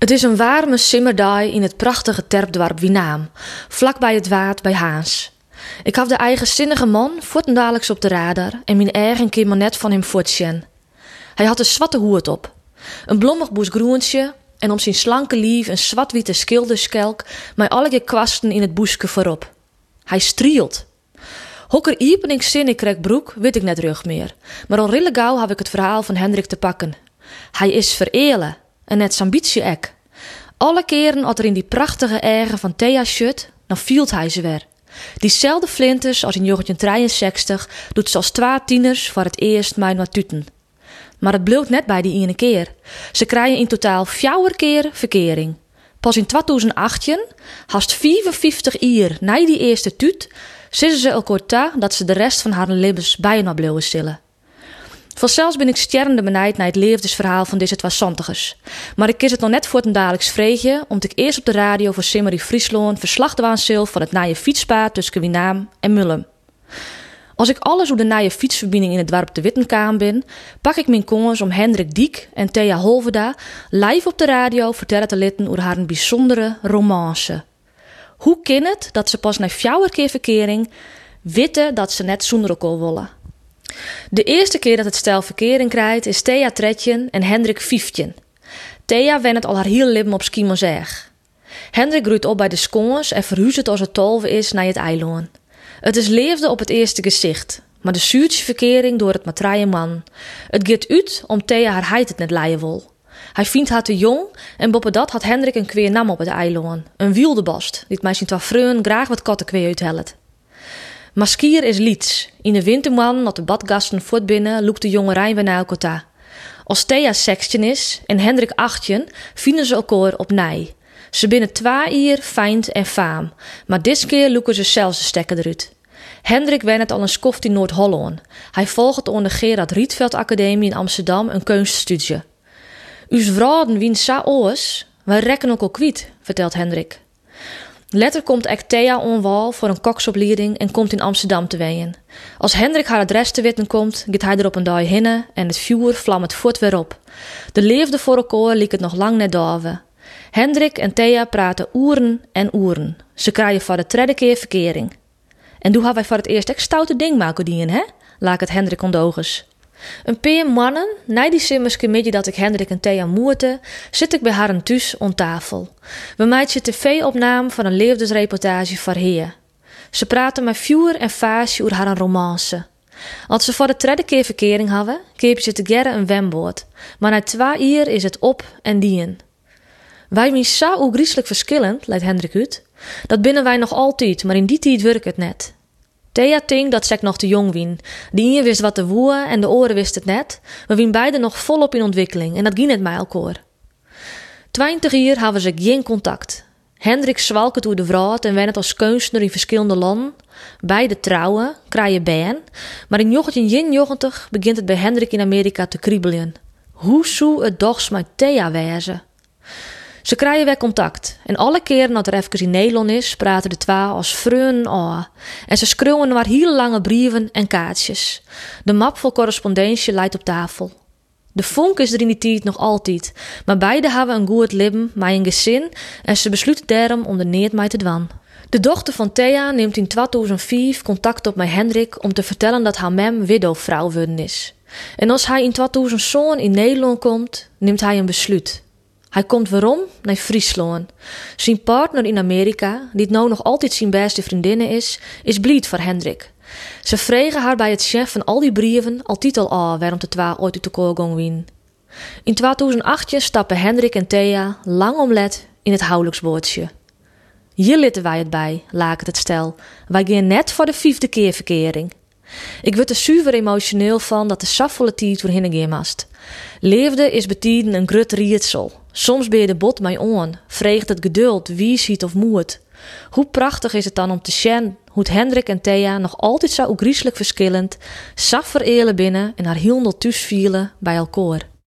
Het is een warme simmerdag in het prachtige terpdorp Wienaam, vlakbij het waard bij Haans. Ik had de eigenzinnige man voortendaallijks op de radar en mijn eigen keer net van hem voortzien. Hij had een zwarte hoed op, een blommig boesgroentje en om zijn slanke lief een zwart-witte schilderskelk met alle kwasten in het boeske voorop. Hij strielt. Hokker iepen ik zin ik broek, weet ik net rug meer. Maar al rille gauw heb ik het verhaal van Hendrik te pakken. Hij is vereelen en net zijn ambitie ek. Alle keren als er in die prachtige eigen van Thea shut, dan fielt hij ze weer. Diezelfde flinters als in 1963 doet ze als twee tieners voor het eerst mijn wat tuten. Maar het bleef net bij die ene keer. Ze krijgen in totaal vier keer verkering. Pas in 2018, haast 55 jaar na die eerste tuut, zitten ze elkaar dat ze de rest van haar levens bijna blijven stillen. Vanzelfs ben ik sterrende benijd naar het levensverhaal van deze twaalfzantigers. Maar ik kies het nog net voor een dagelijks vreegje, omdat ik eerst op de radio voor Simmery Friesloon verslag waan van het naaie fietspaad tussen Winaam en Mullum. Als ik alles hoe de naaie fietsverbinding in het dorp de Wittenkaam ben, pak ik mijn kongers om Hendrik Diek en Thea Holveda live op de radio vertellen te litten over haar een bijzondere romance. Hoe kan het dat ze pas na vier keer verkering weten dat ze net zonder elkaar willen? De eerste keer dat het stel verkering krijgt is Thea Tretjen en Hendrik Fiftjen. Thea wennet al haar heel leven op Skimozeg. Hendrik groeit op bij de skons en verhuist als het tolve is naar het eiland. Het is leefde op het eerste gezicht, maar de zuurtje verkering door het matraaie man. Het gaat uit om Thea haar heid het net leien wil. Hij vindt haar te jong en boppen dat had Hendrik een kweer nam op het eiland. Een wildebast, die mij zijn twee vreun graag wat kattenkweer uithellet. Maskier is liets. In de winterman, dat de badgasten voort binnen, loekt de jonge weer naar elkaar. Als Thea 16 is en Hendrik 18, vinden ze elkaar op nij. Ze binnen twee jaar feind en faam, maar dit keer loeken ze zelfs de stekker eruit. Hendrik het al een skoft in Noord-Holland. Hij volgt onder Gerard Rietveld Academie in Amsterdam een kunststudie. Uw vrouwen wien sa oos, wij rekken ook al kwiet, vertelt Hendrik. Letter komt Thea onwal voor een koksopleiding en komt in Amsterdam te weien. Als Hendrik haar adres te weten komt, gaat hij er op een dag hinnen en het vuur vlamt voort weer op. De leefde voor elkaar liek het nog lang net doven. Hendrik en Thea praten oeren en oeren. Ze krijgen voor de derde keer verkering. En toen hebben wij voor het eerst echt stoute ding maken dienen, hè? Laat het Hendrik ondogens. Een paar mannen, na die simmersche dat ik Hendrik en Thea moerte, zit ik bij haar thuis om tafel. We maken tv-opname van een levensreportage voor heer. Ze praten met vuur en faasje over haar romance. Als ze voor de derde keer verkering hadden, keep ze te gerren een wemboord. Maar na twee uur is het op en dien. Wij zijn zo griezelig verschillend, leidt Hendrik uit. Dat binnen wij nog altijd, maar in die tijd werkt het net. Thea ting dat ik nog te jong wien. Die ene wist wat de woe en de oren wist het net. We wien beide nog volop in ontwikkeling en dat ging net met elkaar. Twintig jaar hebben ze geen contact. Hendrik zwalkt door de vrouw en wennet als kunstenaar in verschillende landen. Beide trouwen, krijgen baan. Maar in 1990 begint het bij Hendrik in Amerika te kriebelen. Hoe zou het dochs met Thea wezen? Ze krijgen weer contact. En alle keren dat er even in Nederland is, praten de twee als vreun aan. En ze schreeuwen maar heel lange brieven en kaartjes. De map vol correspondentie leidt op tafel. De vonk is er in die tijd nog altijd, maar beide hebben een goed leven, maar een gezin en ze besluiten daarom om de neer mee te dwan. De dochter van Thea neemt in 2005 contact op met Hendrik om te vertellen dat haar mem widowvrouw worden is. En als hij in 2000 in Nederland komt, neemt hij een besluit. Hij komt waarom naar Friesland. Zijn partner in Amerika, die het nou nog altijd zijn beste vriendin is, is blied voor Hendrik. Ze vregen haar bij het chef van al die brieven al titel al waarom de twee ooit uit de koolgong wien. In 2008 stappen Hendrik en Thea lang omlet in het huwelijksbootje. Hier litten wij het bij, laat het stel. Wij gaan net voor de vijfde keer verkering. Ik word er super emotioneel van dat de safvolle tijd voor hinnen mast. Leefde is betieden een grut rietsel. Soms ben je de bot mij on, vreegt het geduld, wie ziet of moed. Hoe prachtig is het dan om te zien hoe Hendrik en Thea nog altijd zo griezelig verschillend, saffer binnen en haar hielendel thuis vielen bij elkaar.